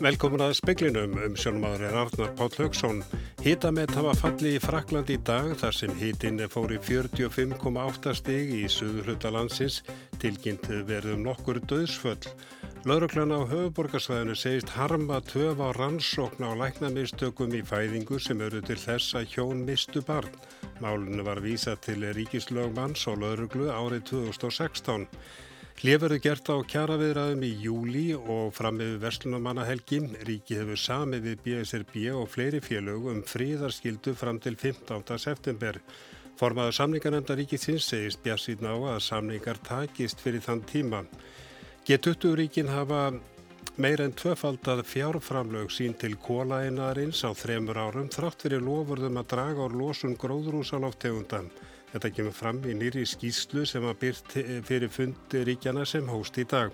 Velkomin að speklinum um sjónumadur er Arnar Páll Högsson. Hítamett hafa falli í Frakland í dag þar sem hítinn fór í 45,8 stig í suðurhluta landsins tilkynnt verðum nokkur döðsföll. Lauruglan á höfuborgarsvæðinu segist harma töf á rannsókn á læknamistökum í fæðingu sem eru til þess að hjón mistu barn. Málinu var vísa til ríkislögmanns og lauruglu árið 2016. Hliðverðu gert á kjaraviðraðum í júli og fram með Vestlunumannahelgi. Ríki hefur samið við BSRB og fleiri félög um fríðarskildu fram til 15. september. Formaður samningarnefnda ríkisins segist bjassið ná að samningar takist fyrir þann tíma. G20 ríkin hafa meir en tvöfaldað fjárframlög sín til kólaeinarins á þremur árum þrátt fyrir lofurðum að draga á losun gróðrúsaloftegundan. Þetta kemur fram í nýri skýslu sem að byrt fyrir fundi ríkjana sem hóst í dag.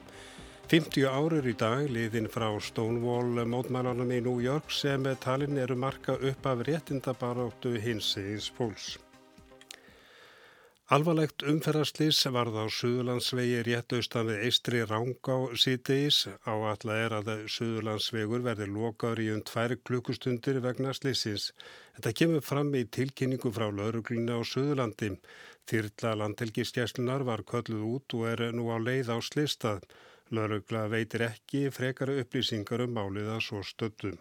50 árur í dag liðin frá Stonewall mótmælanum í New York sem talin eru marka upp af réttindabaróttu hinsegins fólks. Alvarlegt umferðarslýs varð á Suðurlandsvegi rétt austan við Eistri Rángá síðdeis. Áallega er að Suðurlandsvegur verði lokaður í um tvær klukkustundir vegna slýsins. Þetta kemur fram í tilkynningu frá laurugluna á Suðurlandi. Þyrla landhelgiskeslunar var kölluð út og er nú á leið á slýstað. Laurugla veitir ekki frekara upplýsingar um máliða svo stöttum.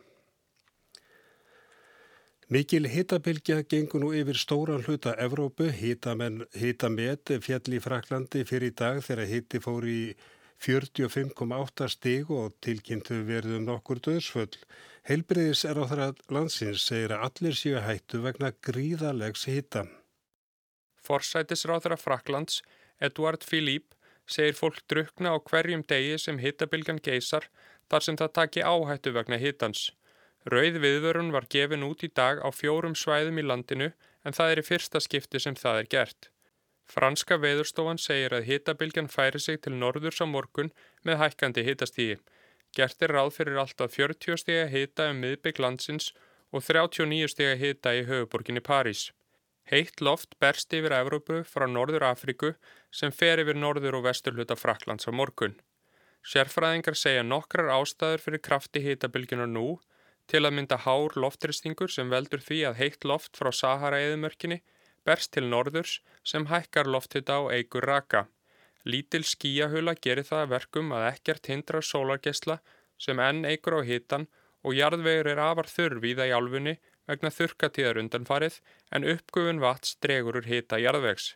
Mikil hitabilgja gengur nú yfir stóran hluta Evrópu, hitamet fjall í Fraklandi fyrir í dag þegar hitti fór í 45,8 stig og tilkynntu verðum nokkur döðsföll. Heilbriðis er á þeirra landsins segir að allir séu hættu vegna gríðalegs hita. Forsætisráð þeirra Fraklands, Eduard Philippe, segir fólk drukna á hverjum degi sem hitabilgan geysar þar sem það taki áhættu vegna hitans. Rauð viðvörun var gefin út í dag á fjórum svæðum í landinu en það er í fyrsta skipti sem það er gert. Franska veðurstofan segir að hitabilgjan færi sig til norðurs á morgun með hækkandi hitastígi. Gert er ráð fyrir alltaf 40 steg að hita um miðbygg landsins og 39 steg að hita í höfuborginni París. Heitt loft berst yfir Evrópu frá Norður Afriku sem fer yfir norður og vestur hluta Fraklands á morgun. Sérfræðingar segja nokkrar ástæður fyrir krafti hitabilgjunar nú Til að mynda hár loftristingur sem veldur því að heitt loft frá Sahara-eðumörkinni berst til norðurs sem hækkar lofthitta og eigur raka. Lítil skíahula gerir það verkum að ekkert hindrar sólargesla sem enn eigur á hitan og jarðvegur er afar þurrvíða í álfunni vegna þurkatíðar undanfarið en uppgufun vats dregur úr hita jarðvegs.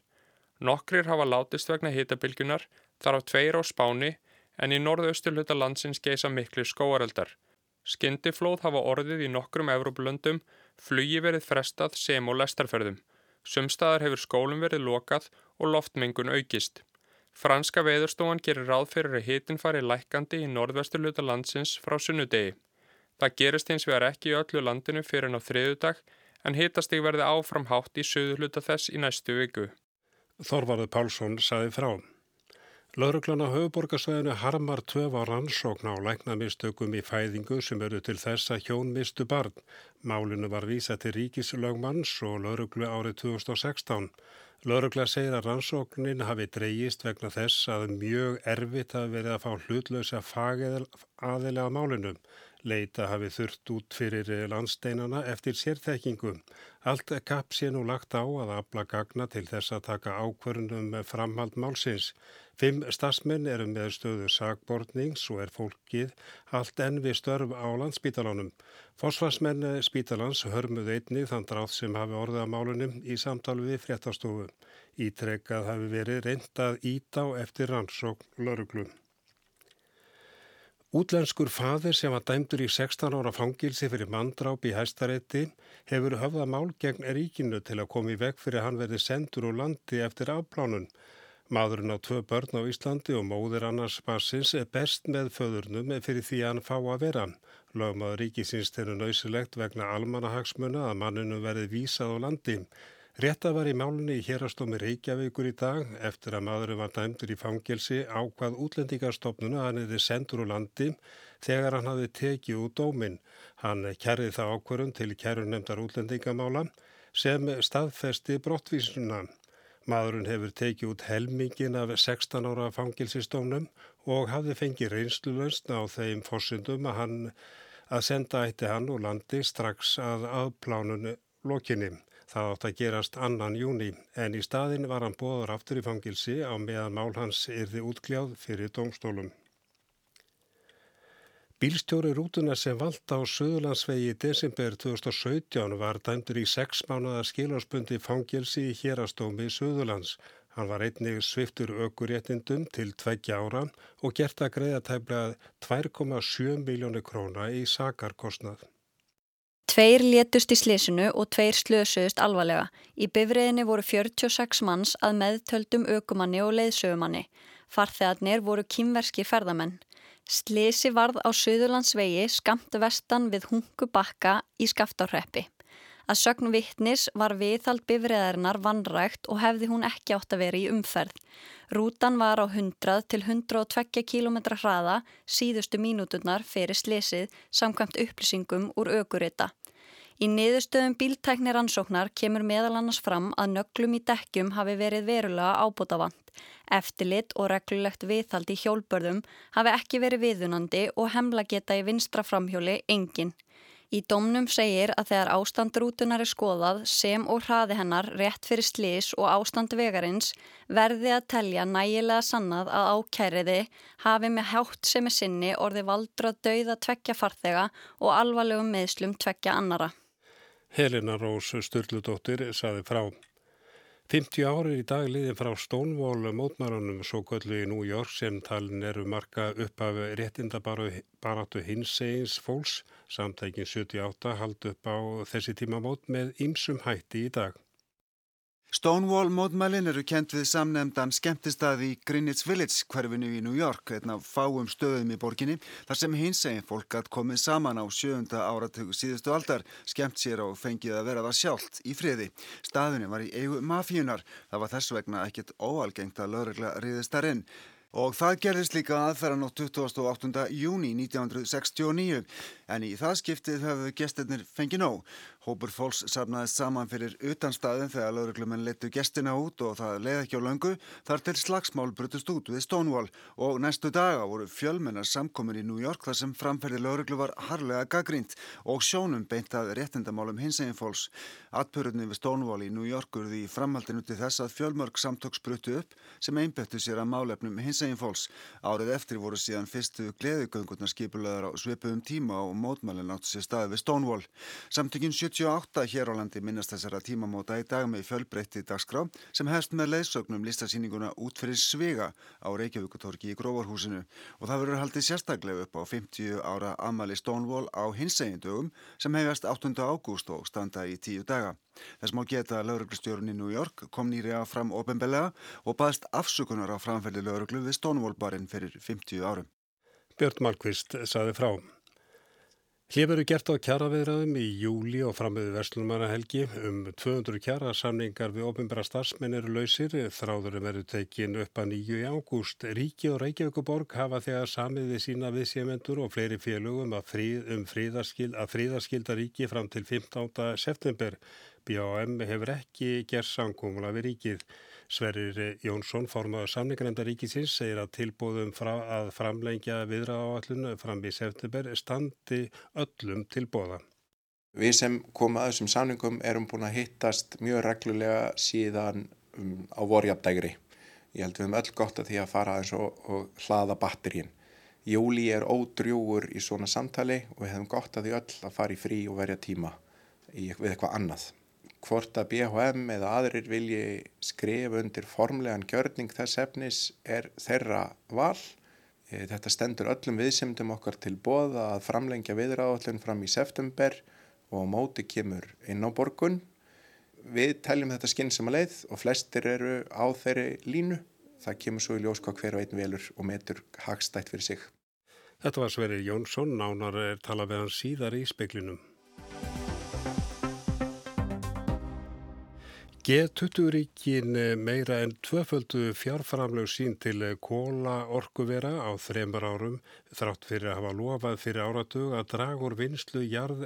Nokkrir hafa látist vegna hitabilgunar þar á tveir á spáni en í norðausturluta landsins geisa miklu skóareldar. Skyndiflóð hafa orðið í nokkrum Evrópulöndum, flugi verið frestað sem og lestarferðum. Sumstaðar hefur skólum verið lokað og loftmengun aukist. Franska veðurstofan gerir ráð fyrir að hitin fari lækandi í norðvesturluta landsins frá sunnudegi. Það gerist eins vegar ekki í öllu landinu fyrir en á þriðudag en hitastig verði áframhátt í söðuluta þess í næstu viku. Þorvarður Pálsson saði frá. Lauruglan á höfuborgarsvæðinu harmar tvöf á rannsókn á læknamistökum í fæðingu sem eru til þess að hjón mistu barn. Málinu var vísa til ríkislögmanns og lauruglu árið 2016. Laurugla segir að rannsóknin hafi dreyjist vegna þess að mjög erfitt hafi verið að fá hlutlösa fageðalega málinu. Leita hafi þurft út fyrir landsteinana eftir sérþekkingu. Allt kapp sé nú lagt á að afla gagna til þess að taka ákvörnum framhald málsins. Fimm stafsmenn eru með stöðu sagbortnings og er fólkið allt enn við störf á landsbítalánum. Fosfarsmenn spítalans hörmuð einni þann dráð sem hafi orðið að málunum í samtali við fréttastofu. Ítrekkað hafi verið reyndað ít á eftir rannsókn lauruglum. Útlenskur faðir sem var dæmdur í 16 ára fangilsi fyrir manndráp í hæstarétti hefur höfða mál gegn ríkinu til að koma í veg fyrir hann verði sendur úr landi eftir afplánun. Maðurinn á tvö börn á Íslandi og móðir annars barsins er best með föðurnum fyrir því hann fá að vera. Lögmaður ríkisins þeirra nöysilegt vegna almanahagsmuna að manninu verði vísað á landi. Rétta var í málunni í hérastómi Reykjavíkur í dag eftir að maðurinn var dæmdur í fangelsi ákvað útlendingarstofnuna hann hefði sendur úr landi þegar hann hafði tekið út dóminn. Hann kærði það ákvörðum til kærunemdar útlendingamála sem staðfesti brottvísuna. Maðurinn hefur tekið út helmingin af 16 ára fangilsistónum og hafði fengið reynslulöst á þeim fórsundum að, að senda eitti hann úr landi strax að aðplánun lokinni. Það átt að gerast annan júni en í staðin var hann bóður aftur í fangilsi á meðan mál hans yrði útkljáð fyrir domstólum. Bílstjóri rútuna sem vald á Suðurlandsvegi í desember 2017 var dæmdur í sex mánuða skilásbundi fangilsi í hérastómi Suðurlands. Hann var einnig sviftur aukuréttindum til tveggja ára og gert að greiða tæmlega 2,7 miljónu króna í sakarkostnað. Tveir létust í slísinu og tveir slösuðust alvarlega. Í bifriðinni voru 46 manns að meðtöldum aukumanni og leiðsögumanni. Farþegarnir voru kýmverski ferðamenn. Slisi varð á Suðurlandsvegi skamt vestan við Hungubakka í Skaftárreppi. Að sögn vittnis var viðhald bifriðarinnar vannrægt og hefði hún ekki átt að vera í umferð. Rútan var á 100 til 120 km hraða síðustu mínúturnar fyrir slisið samkvæmt upplýsingum úr augurita. Í niðurstöðum bíltæknir ansóknar kemur meðal annars fram að nöglum í dekkjum hafi verið verulega ábútafant. Eftirlit og reglulegt viðhald í hjólbörðum hafi ekki verið viðunandi og hemla geta í vinstra framhjóli engin. Í domnum segir að þegar ástandrútunar er skoðað sem og hraði hennar rétt fyrir slís og ástand vegarins verði að telja nægilega sannað að ákæriði hafi með hátt sem er sinni orði valdra dauða tvekja farþega og alvarlegum meðslum tvekja annara. Helena Rós Sturldudóttir saði frá. 50 árið í dag liðin frá Stonewall mótmárunum svo göllu í New York sem talin eru marka upp af réttindabaratu hinsegins fólks. Samtækin 78 haldi upp á þessi tímamót með ýmsum hætti í dag. Stonewall mótmælin eru kent við samnefndan skemmtistað í Greenwich Village hverfinu í New York, einn af fáum stöðum í borginni, þar sem hins eginn fólk hatt komið saman á sjöunda áratöku síðustu aldar, skemmt sér og fengið að vera það sjálft í friði. Staðunni var í eigu mafíunar, það var þess vegna ekkit óalgengt að lögregla riðist þar inn. Og það gerðist líka aðferðan á 28. júni 1969 en í það skiptið höfðu gestirnir fengið nóg. Hópur fólks safnaðist saman fyrir utanstaðin þegar lauruglumenn letu gestina út og það leiði ekki á löngu þar til slagsmál brutust út við Stonewall og næstu daga voru fjölmennar samkomur í New York þar sem framferði lauruglu var harlega gaggrínt og sjónum beintað réttindamálum hinsegin fólks. Atbyrjunni við Stonewall í New York urði í framhaldinu til þess að fjölmörg samtök spruttu upp sem einbettu sér að málefnum hinsegin fólks. Árið eftir voru síðan fyrstu gleðugöngurnar skipulaðar á svipum tíma og mótmælinn átt sér staði við Stonewall. Samtökin 78 hér á landi minnast þessara tímamóta í dag með fjölbreytti dagskrá sem hefst með leiðsögnum listasýninguna út fyrir Svega á Reykjavíkutorki í Gróvarhúsinu og það verður haldið sérstaklega upp á 50 ára Amali Stonewall á hinsegindögum sem hefjast 8. ágúst og standa í tíu daga. Þess má geta að lauruglustjórun í New York kom nýri að fram ofinbellega og baðst afsökunar á framferði lauruglu við Stonewall barinn fyrir 50 árum. Björn Malmqvist saði frá. Hér verður gert á kjaraviðraðum í júli og framöðu Vestlumarahelgi um 200 kjara samningar við ofinbæra starfsmenn eru lausir. Þráðurum verður tekin upp að nýju í ágúst. Ríki og Reykjavíkuborg hafa þegar samiði sína viðsjömendur og fleiri félögum að frið, um fríðaskild, að fríðaskilda ríki fram til 15. september. BAM hefur ekki gerð samkómula við ríkið. Sverrir Jónsson, formadur samningarnemnda ríkisins, segir að tilbúðum frá að framlengja viðraðáallun fram í september standi öllum tilbúða. Við sem komum að þessum samningum erum búin að hittast mjög reglulega síðan um, á vorjapdægri. Ég held við höfum öll gott að því að fara aðeins og, og hlaða batterín. Júli er ódrjúur í svona samtali og við hefum gott að því öll að fara í frí og verja tíma í, við eitthvað annað hvort að BHM eða aðrir vilji skrifa undir formlegan gjörning þess efnis er þeirra val. E, þetta stendur öllum viðsemdum okkar til bóða að framlengja viðráðallin fram í september og móti kemur inn á borgun. Við teljum þetta skinn sem að leið og flestir eru á þeirri línu. Það kemur svo í ljós hvað hver og einn velur og metur hagstætt fyrir sig. Þetta var Sverri Jónsson, nánar er talað við hann síðar í speklinum. G20-ríkin meira en tvöföldu fjárframlög sín til kóla orkuvera á þremur árum þrátt fyrir að hafa lofað fyrir áratug að dragur vinslu jarð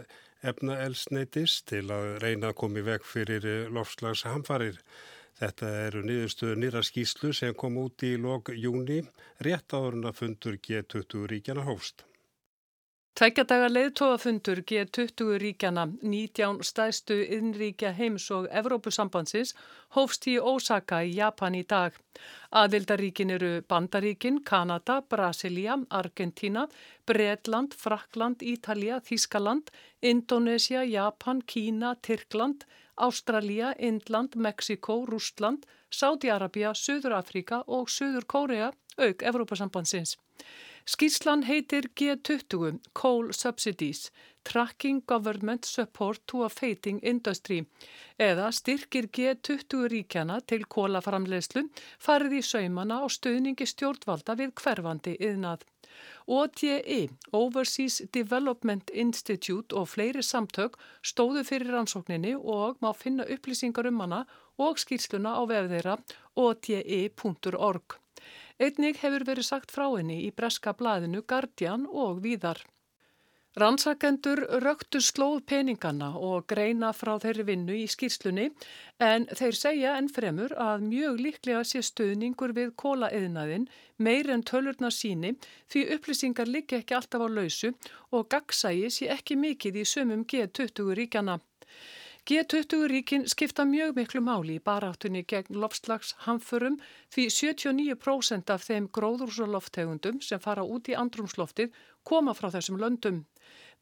efna elsneitis til að reyna að komi veg fyrir lofslagshamfarir. Þetta eru niðurstöðu nýra skýslu sem kom út í lok júni, rétt áðurinn að fundur G20 ríkjana hófst. Tveikjadaga leiðtóafundur G20 ríkjana, 19 stæstu innríkja heims og Evrópusambansins hófst í Osaka í Japan í dag. Aðildaríkin eru Bandaríkin, Kanada, Brasilia, Argentina, Bredland, Frakland, Ítalja, Þískaland, Indonesia, Japan, Kína, Tyrkland, Ástralja, Indland, Mexiko, Rústland, Sátiarabia, Suður Afrika og Suður Kórea auk Evrópusambansins. Skýrslan heitir G20 Coal Subsidies Tracking Government Support to a Fading Industry eða styrkir G20 ríkjana til kólaframlegslu farið í saumana á stöðningi stjórnvalda við hverfandi yðnað. OTE, Overseas Development Institute og fleiri samtök stóðu fyrir rannsókninni og má finna upplýsingar um hana og skýrsluna á vefðeira ote.org. Einnig hefur verið sagt frá henni í breska blaðinu Guardian og víðar. Rannsakendur röktu slóð peningana og greina frá þeirri vinnu í skýrslunni en þeir segja enn fremur að mjög líklega sé stöðningur við kólaeðnaðin meir en tölurna síni því upplýsingar liggi ekki alltaf á lausu og gagsægi sé ekki mikið í sömum G20 ríkjana. G20 ríkin skipta mjög miklu máli í baráttunni gegn lofslagshamförum því 79% af þeim gróðursloftegundum sem fara út í andrumsloftið koma frá þessum löndum.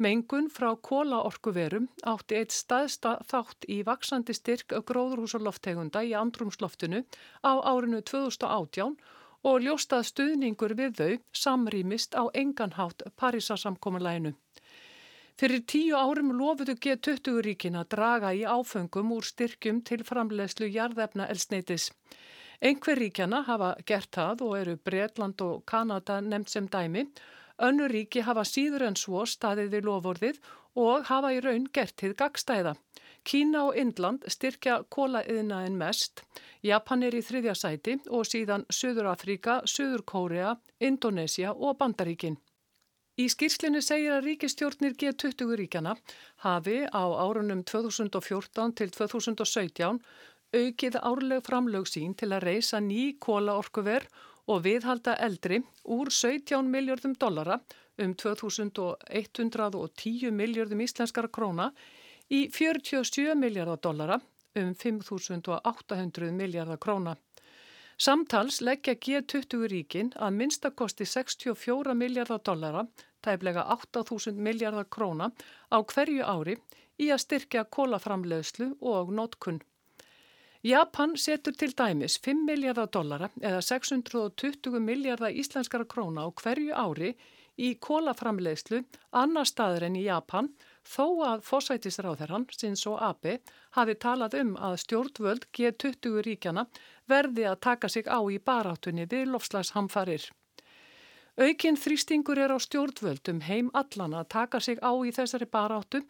Mengun frá kólaorkuverum átti eitt staðsta þátt í vaksandi styrk gróðurhúsaloftegunda í andrumsloftinu á árinu 2018 og ljóstað stuðningur við þau samrýmist á enganhátt Parísasamkominlæginu. Fyrir tíu árum lofuðu G20 ríkin að draga í áfengum úr styrkjum til framlegslu jarðefna elsneitis. Einhver ríkjana hafa gert það og eru Breitland og Kanada nefnt sem dæmi. Önnu ríki hafa síður en svo staðið við lofórðið og hafa í raun gert til gagstæða. Kína og Indland styrkja kólaðinaðin mest, Japan er í þriðja sæti og síðan Suður Afríka, Suður Kórea, Indonesia og Bandaríkinn. Í skýrslinu segir að ríkistjórnir G20 ríkjana hafi á árunum 2014 til 2017 aukið árleg framlög sín til að reysa ný kólaorkuver og viðhalda eldri úr 17 miljardum dollara um 2110 miljardum íslenskara króna í 47 miljardar dollara um 5800 miljardar króna. Samtals leggja G20 ríkin að minnstakosti 64 miljardar dollara, tæflega 8.000 miljardar króna á hverju ári í að styrkja kólaframlegslu og nótkunn. Japan setur til dæmis 5 miljardar dollara eða 620 miljardar íslenskara króna á hverju ári í kólaframlegslu annar staður en í Japan þó að fósætisráðherran, sinns og AB, hafi talað um að stjórnvöld G20 ríkjana verði að taka sig á í baráttunni við lofslagshamfarir. Aukinn þrýstingur er á stjórnvöldum heim allan að taka sig á í þessari baráttu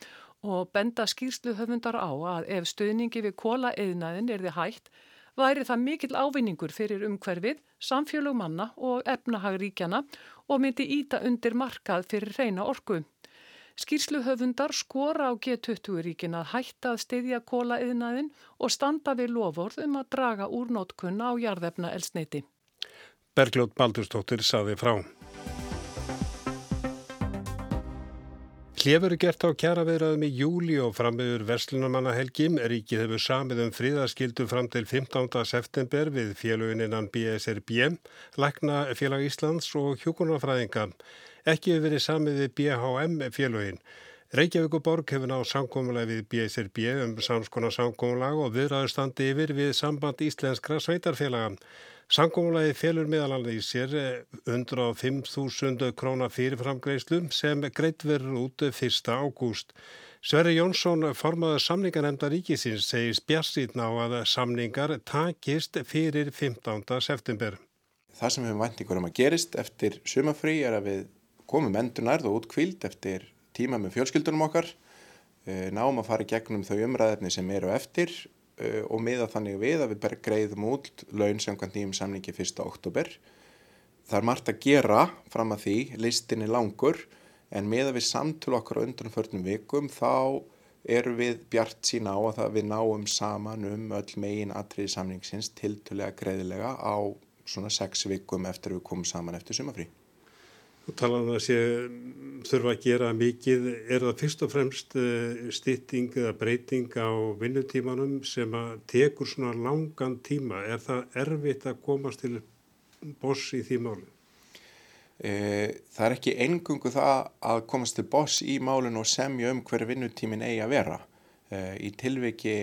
og benda skýrslu höfundar á að ef stöðningi við kóla eðnaðin er þið hægt, væri það mikil ávinningur fyrir umhverfið, samfélög manna og efnahagríkjana og myndi íta undir markað fyrir reyna orku. Skýrsluhöfundar skora á G20 ríkin að hætta að styðja kólaeðnaðin og standa við lofórð um að draga úr nótkunna á jarðefna elsneiti. Bergljótt Baldurstóttir saði frá. Hlefur er gert á kjaraveiraðum í júli og frammiður Verslunumannahelgi. Ríkið hefur samið um fríðaskildu fram til 15. september við félaguninnan BSRB, Lækna félag Íslands og Hjókunarfræðinga. Ekki hefur verið samið við BHM félögin. Reykjavíkuborg hefur náð samkómulega við BSRB um samskona samkómulag og viðræður standi yfir við samband íslenskra sveitarfélaga. Samkómulagi félur meðalanlega í sér 105.000 krónar fyrirframgreislu sem greitt verður út 1. ágúst. Sverri Jónsson, formaður samningarnemnda ríkisins, segir spjarsýtna á að samningar takist fyrir 15. september. Það sem við væntingur um að gerist eftir sumafrí er að við komum endur nærð og útkvíld eftir tíma með fjölskyldunum okkar, eh, náum að fara gegnum þau umræðefni sem eru eftir eh, og miða þannig við að við bara greiðum út laun samkvæmt nýjum samningi 1. oktober. Það er margt að gera fram að því, listin er langur, en miða við samtul okkar á undanförnum vikum þá eru við bjart sína á að við náum saman um öll megin atriði samningsins tiltulega greiðilega á svona sex vikum eftir við komum saman eftir sumafrí. Þú talaðum að sé þurfa að gera mikið. Er það fyrst og fremst eh, stýtting eða breyting á vinnutímanum sem að tekur svona langan tíma? Er það erfitt að komast til boss í því máli? E, það er ekki engungu það að komast til boss í málinu og semja um hverju vinnutímin eigi að vera. E, í tilviki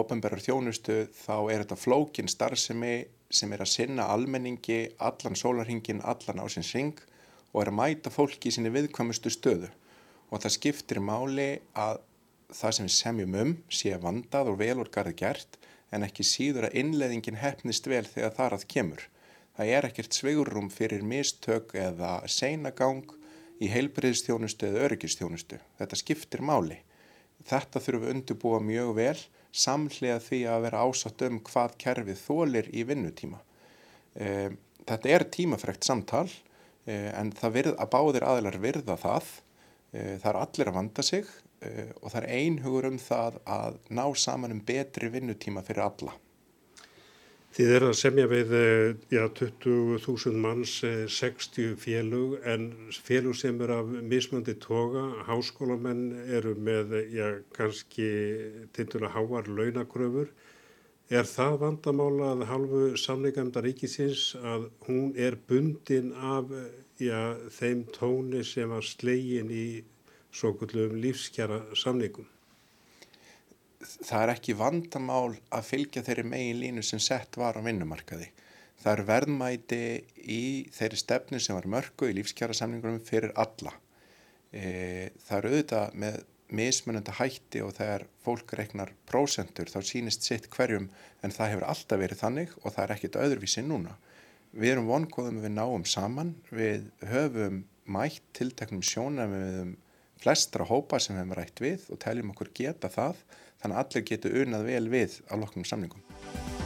ofenberðar þjónustu þá er þetta flókin starfsemi sem er að sinna almenningi allan sólarhingin, allan ásins ring og er að mæta fólki í sinni viðkvæmustu stöðu og það skiptir máli að það sem við semjum um sé vandað og velorgarði gert en ekki síður að innleðingin hefnist vel þegar þar að kemur. Það er ekkert sveigurum fyrir mistök eða seinagang í heilbriðstjónustu eða öryggistjónustu. Þetta skiptir máli. Þetta þurfum við undirbúa mjög vel samlega því að vera ásatt um hvað kerfið þólir í vinnutíma. Eh, þetta er tímafrekt samtal Eh, en það virð, að báðir aðlar virða það, eh, það er allir að vanda sig eh, og það er einhugur um það að ná saman um betri vinnutíma fyrir alla. Þið er að semja við ja, 20.000 manns, 60 félug en félug sem er af mismöndi toga, háskólamenn eru með ja, kannski tinduna háar launakröfur Er það vandamála að halvu samleikamda ríkisins að hún er bundin af já, þeim tóni sem var slegin í svo gullum lífskjara samleikum? Það er ekki vandamál að fylgja þeirri megin línu sem sett var á vinnumarkaði. Það er verðmæti í þeirri stefnu sem var mörgu í lífskjara samlingunum fyrir alla. E, það er auðvitað með mismunandi hætti og þegar fólk reknar prósentur þá sínist sitt hverjum en það hefur alltaf verið þannig og það er ekkit öðruvísi núna. Við erum vonkóðum við náum saman, við höfum mætt tilteknum sjónum við flestra hópa sem við hefum rætt við og teljum okkur geta það þannig að allir getur unað vel við á loknum samlingum.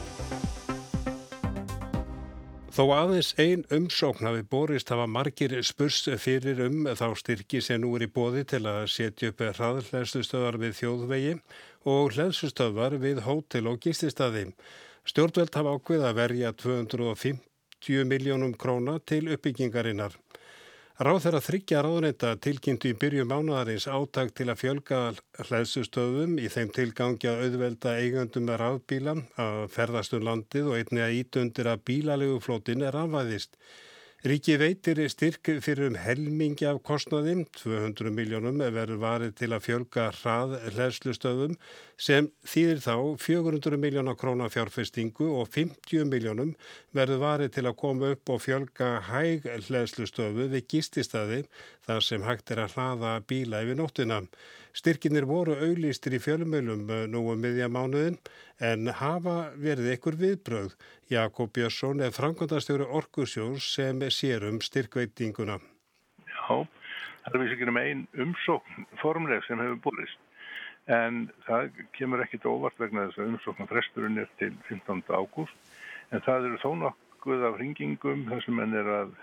Þó aðeins ein umsókn hafi borist hafa margir spurs fyrir um þá styrki sem nú er í bóði til að setja upp hraðhleðslustöðar við þjóðvegi og hleðslustöðar við hótel og gististadi. Stjórnveld hafa ákveð að verja 250 miljónum króna til uppbyggingarinnar. Ráð þeirra þryggja ráðnenda tilkynntu í byrju mánuðarins áttak til að fjölga hlæðsustöðum í þeim tilgangi að auðvelda eigandum með ráðbíla að ferðast um landið og einni að ítundir að bílalegu flótin er afvæðist. Ríki veitir styrk fyrir um helmingi af kostnaðim, 200 miljónum verður varið til að fjölga hrað hlæðslustöðum sem þýðir þá 400 miljónar krónar fjárfestingu og 50 miljónum verður varið til að koma upp og fjölga hæg hlæðslustöðu við gististadi þar sem hægt er að hlaða bíla yfir nóttina. Styrkinir voru auðlýstir í fjölumölum eh, nú um miðja mánuðin en hafa verið ykkur viðbröð. Jakob Björnsson er framkvæmdastjóri Orkusjós sem sér um styrkveitinguna. Já, það er vissi ekki um einn umsókn formleg sem hefur búist. En það kemur ekkit óvart vegna þess að umsóknar fresturinn er til 15. ágúst. En það eru þó nokkuð af ringingum þar sem henn er að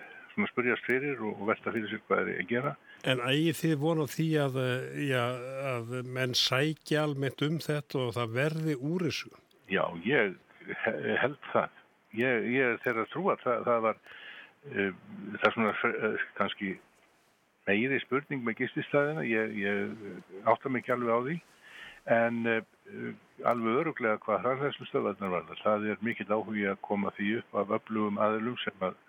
spurjast fyrir og velta fyrir sér hvað er að gera. En ægir þið vonu því að, eh, já, að menn sækja almennt um þetta og það verði úr þessu? Já, ég held það. Ég, ég er þeirra að trúa. Það, það var, uh, það er svona uh, kannski meiri spurning með gististæðina. Ég, ég átta mikið alveg á því. En uh, alveg öruglega hvað hraðhæslustöðvarnar var það. Það er mikill áhugi að koma því upp af öflugum aðlum sem að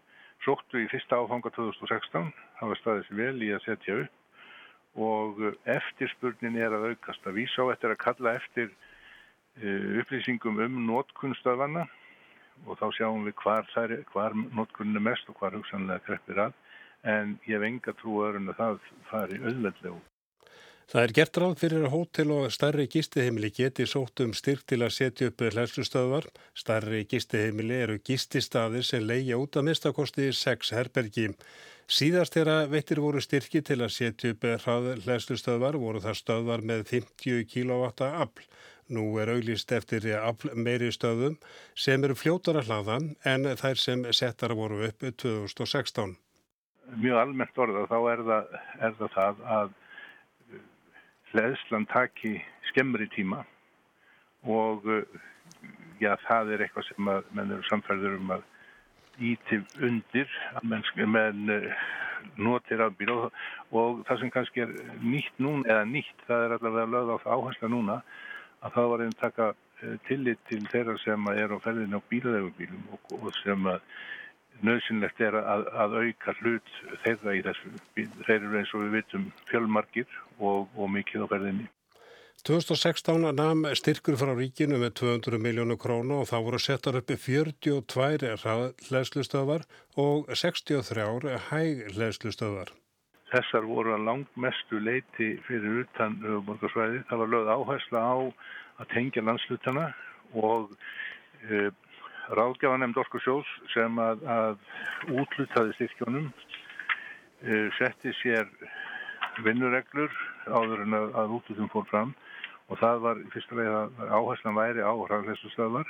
sóttu í fyrsta áfanga 2016, hafa staðið sér vel í að setja upp. Og eftirspurnin er að aukast. Að vísa á eftir að kalla eftir uh, upplýsingum um nótkunnstöðvanna og þá sjáum við hvar, hvar nótkunn er mest og hvar hugsanlega kreppir að. En ég hef enga trú öðrun að það fari auðveldlega út. Það er gert ráð fyrir að hótel og starri gistiheimili geti sótt um styrk til að setja upp hlæslustöðvar. Starri gistiheimili eru gististaðir sem leia út að mistakosti 6 herbergi. Síðast þegar veitir voru styrki til að setja upp hlæslustöðvar voru það stöðvar með 50 kW afl. Nú er auglist eftir afl meiri stöðum sem eru fljótar að hlaða en þær sem settar voru upp 2016. Mjög almennt orða þá er það, er það, það að leðslan taki skemmri tíma og já, það er eitthvað sem að menn eru samfærður um að íti undir að menn, menn notir rafbíl og, og það sem kannski er nýtt núna, eða nýtt, það er allavega lögð á það áhersla núna að það var einn taka eh, tillit til þeirra sem er á ferðinu á bílaðegubílum og, og sem að nöðsynlegt er að, að auka hlut þeirra í þessu. Þeir eru eins og við vitum fjölmarkir og, og mikið á ferðinni. 2016 namn styrkur frá ríkinu með 200 miljónu krónu og þá voru settar uppi 42 hlæslustöðvar og 63 hæg hlæslustöðvar. Þessar voru að langt mestu leiti fyrir utan borgarsvæði. Það var lögð áhersla á að tengja landslutana og e, ráðgjáðanemnd Orkursjós sem að, að útlutaði styrkjónum e, setti sér vinnureglur áður en að, að útlutum fór fram. Og það var fyrstulega að áherslan væri á hraðlæstustöðvar,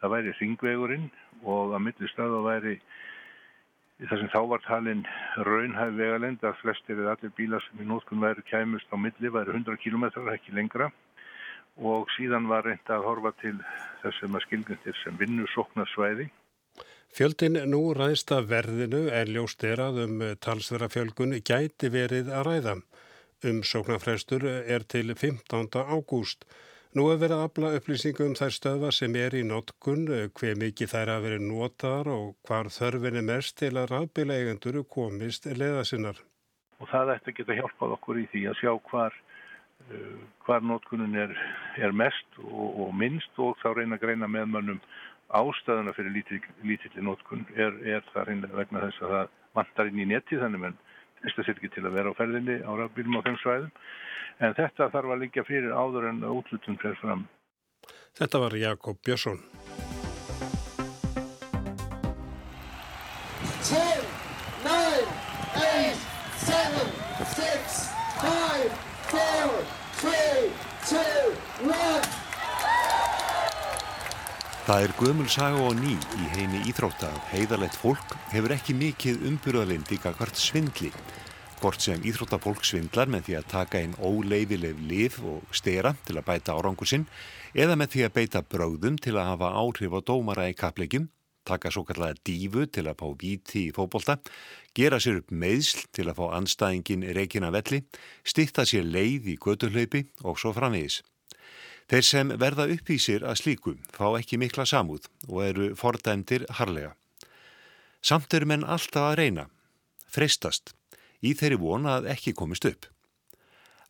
það væri ringvegurinn og að milli stöða væri þar sem þá var talin raunhæf vegalend að flestir eða allir bílar sem í nótkunn væri kæmust á milli væri 100 km ekki lengra og síðan var reynda að horfa til þess sem að skilgjöndir sem vinnu sóknarsvæði. Fjöldin nú ræðst að verðinu er ljóst erað um talsverðafjölgun gæti verið að ræða. Umsóknarfrestur er til 15. ágúst. Nú er verið að afla upplýsingu um þær stöða sem er í notkun, hver mikið þær að verið notar og hvar þörfin er mest til að rafbíla eigendur komist leða sinnar. Og það ætti að geta hjálpað okkur í því að sjá hvar, hvar notkunin er, er mest og, og minnst og þá reyna að greina með mönnum ástæðuna fyrir lítilli notkun er, er það reynlega vegna þess að það vantar inn í netti þannig menn treysta sér ekki til að vera á ferðinni á rafbílum á þeim svæðum en þetta þarf að liggja fyrir áður en útlutun fyrir fram. Þetta var Jakob Björnsson. Það er gömul saga og ný í heimi íþrótta að heiðalegt fólk hefur ekki mikið umbyrðalindi kakvart svindli. Hvort sem íþróttafólk svindlar með því að taka einn óleifileg lif og stera til að bæta árangur sinn eða með því að beita bröðum til að hafa áhrif á dómara í kaplegjum, taka svo kallega dífu til að fá víti í fókbólta, gera sér upp meðsl til að fá anstæðingin reikina velli, stýtta sér leið í göduhlaupi og svo framvegis. Þeir sem verða upp í sér að slíku fá ekki mikla samúð og eru fordæmdir harlega. Samt eru menn alltaf að reyna, freistast, í þeirri vona að ekki komist upp.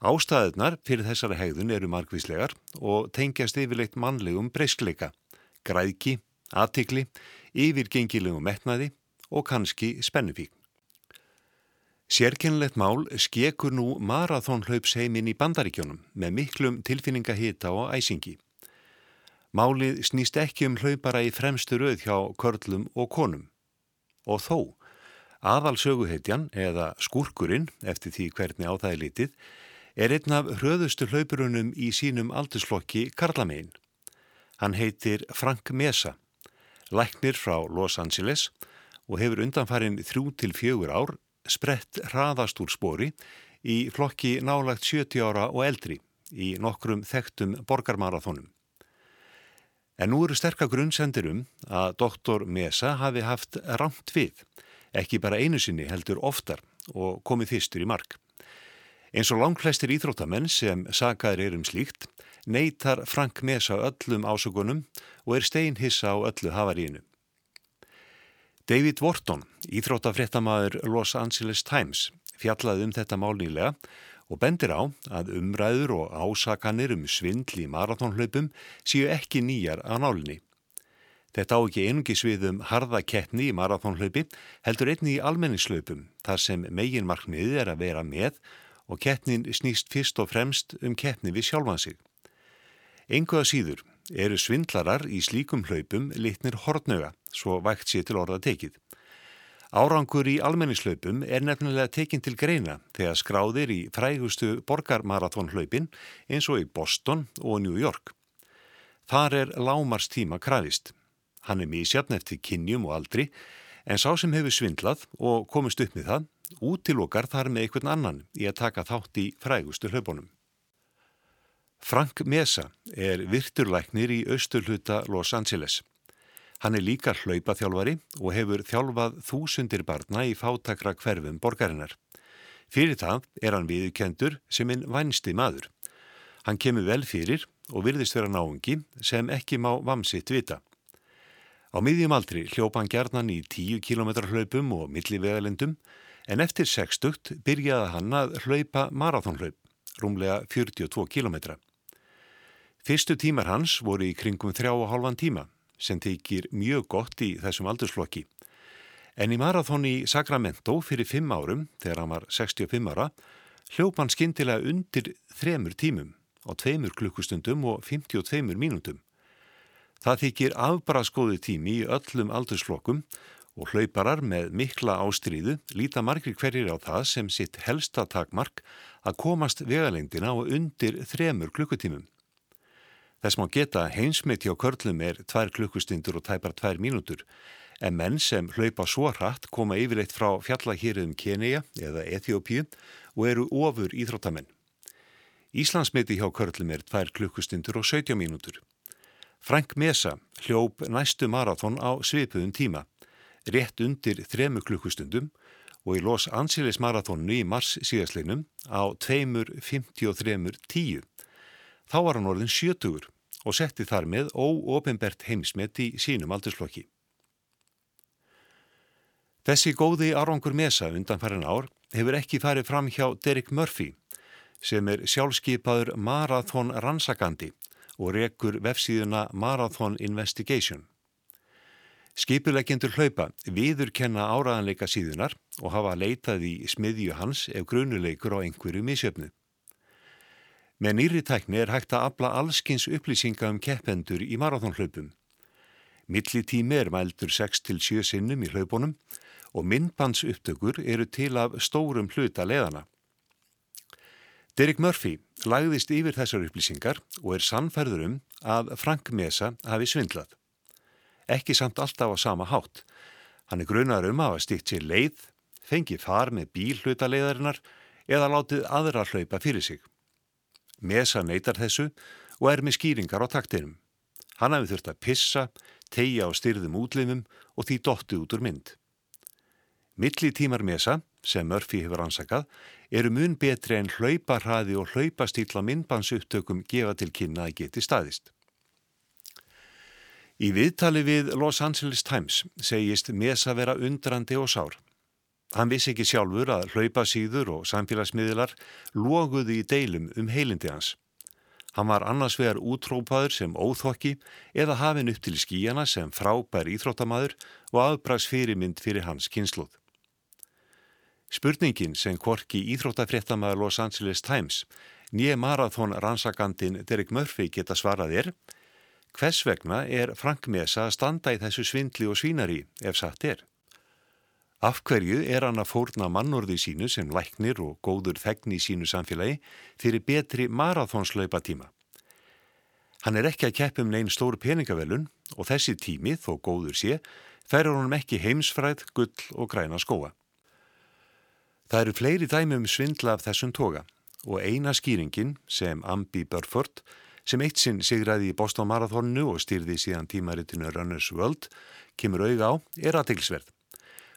Ástæðunar fyrir þessari hegðun eru margvíslegar og tengjast yfirleitt mannlegum breyskleika, græðki, aðtikli, yfirgengilegum metnaði og kannski spennufík. Sérkennlegt mál skekur nú marathónhlaupsheimin í bandaríkjónum með miklum tilfinningahita og æsingi. Málið snýst ekki um hlaupara í fremstu rauð hjá körlum og konum. Og þó, aðalsöguheitjan eða skurkurinn, eftir því hvernig á það er litið, er einn af hröðustu hlaupurunum í sínum aldurslokki Karlamein. Hann heitir Frank Mesa, læknir frá Los Angeles og hefur undanfarin þrjú til fjögur ár sprett hraðast úr spori í flokki nálagt 70 ára og eldri í nokkrum þekktum borgarmarathónum. En nú eru sterkar grunnsendir um að doktor Mesa hafi haft ramt við, ekki bara einu sinni heldur oftar og komið fyrstur í mark. Eins og langflestir íþróttamenn sem sagaður er um slíkt, neytar Frank Mesa öllum ásökunum og er steinhissa á öllu havarínu. David Wharton, íþróttafréttamaður Los Angeles Times, fjallaði um þetta málnýlega og bendir á að umræður og ásakanir um svindl í marathónhlaupum séu ekki nýjar á nálinni. Þetta á ekki einungi sviðum harðakeppni í marathónhlaupi heldur einni í almenningslaupum þar sem meginmarkmiðið er að vera með og keppnin snýst fyrst og fremst um keppni við sjálfansig. Enguða síður eru svindlarar í slíkum hlaupum litnir hortnöga svo vægt sé til orða tekið. Árangur í almenningslaupum er nefnilega tekinn til greina þegar skráðir í frægustu borgarmarathónhlaupin eins og í Boston og New York. Þar er lámars tíma krafist. Hann er mísjarn eftir kynjum og aldri en sá sem hefur svindlað og komist upp með það útilokar þar með einhvern annan í að taka þátt í frægustu hlaupunum. Frank Mesa er virturlæknir í austurluta Los Angeles. Hann er líka hlaupaþjálfari og hefur þjálfað þúsundir barna í fátakra hverfum borgarinnar. Fyrir það er hann viðkendur sem einn vænsti maður. Hann kemur vel fyrir og virðist vera náungi sem ekki má vamsitt vita. Á miðjum aldri hljópa hann gerðnan í 10 km hlaupum og millivegalendum en eftir 60 byrjaði hann að hlaupa marathónhlaup, rúmlega 42 km. Fyrstu tímar hans voru í kringum þrjá og hálfan tíma sem þykir mjög gott í þessum aldurslokki. En í marathón í Sacramento fyrir fimm árum, þegar hann var 65 ára, hljóp hann skindilega undir þremur tímum á tveimur klukkustundum og 52 mínútum. Það þykir afbraðskóðu tími í öllum aldurslokkum og hlauparar með mikla ástríðu líta margir hverjir á það sem sitt helsta takmark að komast vegalengdina og undir þremur klukkutímum. Þess má geta heimsmitt hjá körlum er tvær klukkustundur og tæpar tvær mínútur en menn sem hlaupa svo hratt koma yfirleitt frá fjallahýriðum Kenia eða Eþjópíu og eru ofur íþróttamenn. Íslandsmiti hjá körlum er tvær klukkustundur og 17 mínútur. Frank Mesa hljóp næstu marathón á svipuðum tíma, rétt undir þremu klukkustundum og í Los Angeles marathónu í mars síðastleinum á 2.53.10. Þá var hann orðin sjötugur og setti þar með óopenbert heimsmet í sínum aldursflokki. Þessi góði árangur mesa undanfærin ár hefur ekki farið fram hjá Derek Murphy sem er sjálfskeipaður Marathon rannsakandi og rekur vefsíðuna Marathon Investigation. Skipuleggjendur hlaupa viður kenna áraðanleika síðunar og hafa leitað í smiðju hans ef grunuleikur á einhverju misjöfnu. Með nýri tækni er hægt að afla allskins upplýsinga um keppendur í marathónhlaupum. Millitími er mældur 6-7 sinnum í hlaupunum og myndbandsupptökur eru til af stórum hluta leðana. Derek Murphy lagðist yfir þessar upplýsingar og er sannferður um að Frank Mesa hafi svindlað. Ekki samt alltaf á sama hátt. Hann er grunar um að hafa stíkt sér leið, fengið far með bíl hluta leðarinnar eða látið aðra hlaupa fyrir sig. Mesa neytar þessu og er með skýringar á taktinum. Hann hafi þurft að pissa, tegja á styrðum útlimum og því dotti út úr mynd. Milli tímar Mesa, sem Murphy hefur ansakað, eru mun betri en hlauparhaði og hlaupastýtla myndbansuptökum gefa til kynna að geti staðist. Í viðtali við Los Angeles Times segist Mesa vera undrandi og sár. Hann vissi ekki sjálfur að hlaupasýður og samfélagsmiðlar loguði í deilum um heilindi hans. Hann var annars vegar útrópaður sem óþokki eða hafinn upp til skíjana sem frábær íþróttamaður og afbrags fyrirmynd fyrir hans kynsluð. Spurningin sem korki íþróttafréttamaður Los Angeles Times nýje marathón rannsakandin Derek Murphy geta svarað er hvers vegna er Frank Mesa að standa í þessu svindli og svínari ef satt er. Af hverju er hann að fórna mannorði sínu sem læknir og góður þegni í sínu samfélagi fyrir betri marathónslaupa tíma? Hann er ekki að keppum neyn stór peningavelun og þessi tími, þó góður sé, færur honum ekki heimsfræð, gull og græna skóa. Það eru fleiri dæmi um svindla af þessum toga og eina skýringin sem Ambi Burford, sem eitt sinn sigraði í Boston Marathonu og styrði síðan tímaritinu Runners World, kemur auðga á, er aðtilsverð.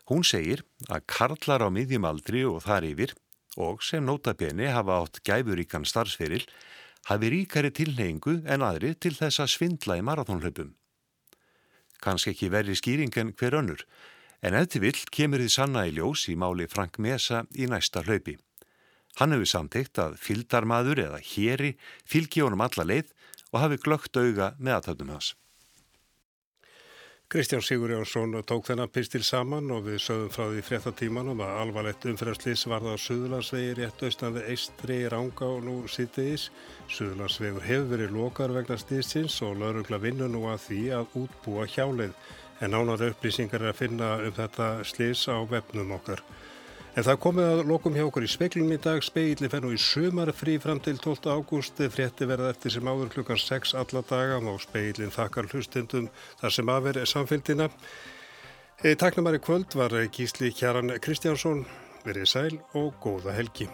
Hún segir að karlar á miðjum aldri og þar yfir og sem nótabenni hafa átt gæfuríkan starfsferil hafi ríkari tilneingu en aðri til þess að svindla í marathónhlaupum. Kanski ekki verri skýring en hver önnur, en eftir vill kemur þið sanna í ljós í máli Frank Mesa í næsta hlaupi. Hann hefur samtikt að fyldarmadur eða héri fylgi honum alla leið og hafi glögt auga með aðtöndum hans. Kristján Sigur Jónsson tók þennan pistil saman og við sögum frá því fréttatímanum að alvarlegt umferðarslis varða á Suðlandsvegi rétt austan við Eistri í Ránga og nú sýttiðis. Suðlandsvegur hefur verið lokar vegna stísins og laurugla vinnu nú að því að útbúa hjáleið en nánar upplýsingar er að finna um þetta slis á vefnum okkar. En það komið að lokum hjá okkur í speiklum í dag. Speilin fer nú í sumar frí fram til 12. ágúst. Frétti verða eftir sem áður klukkan 6 alla daga og speilin þakkar hlustendum þar sem aðver er samfélgina. Taknumari kvöld var Gísli Kjaran Kristjánsson. Verið sæl og góða helgi.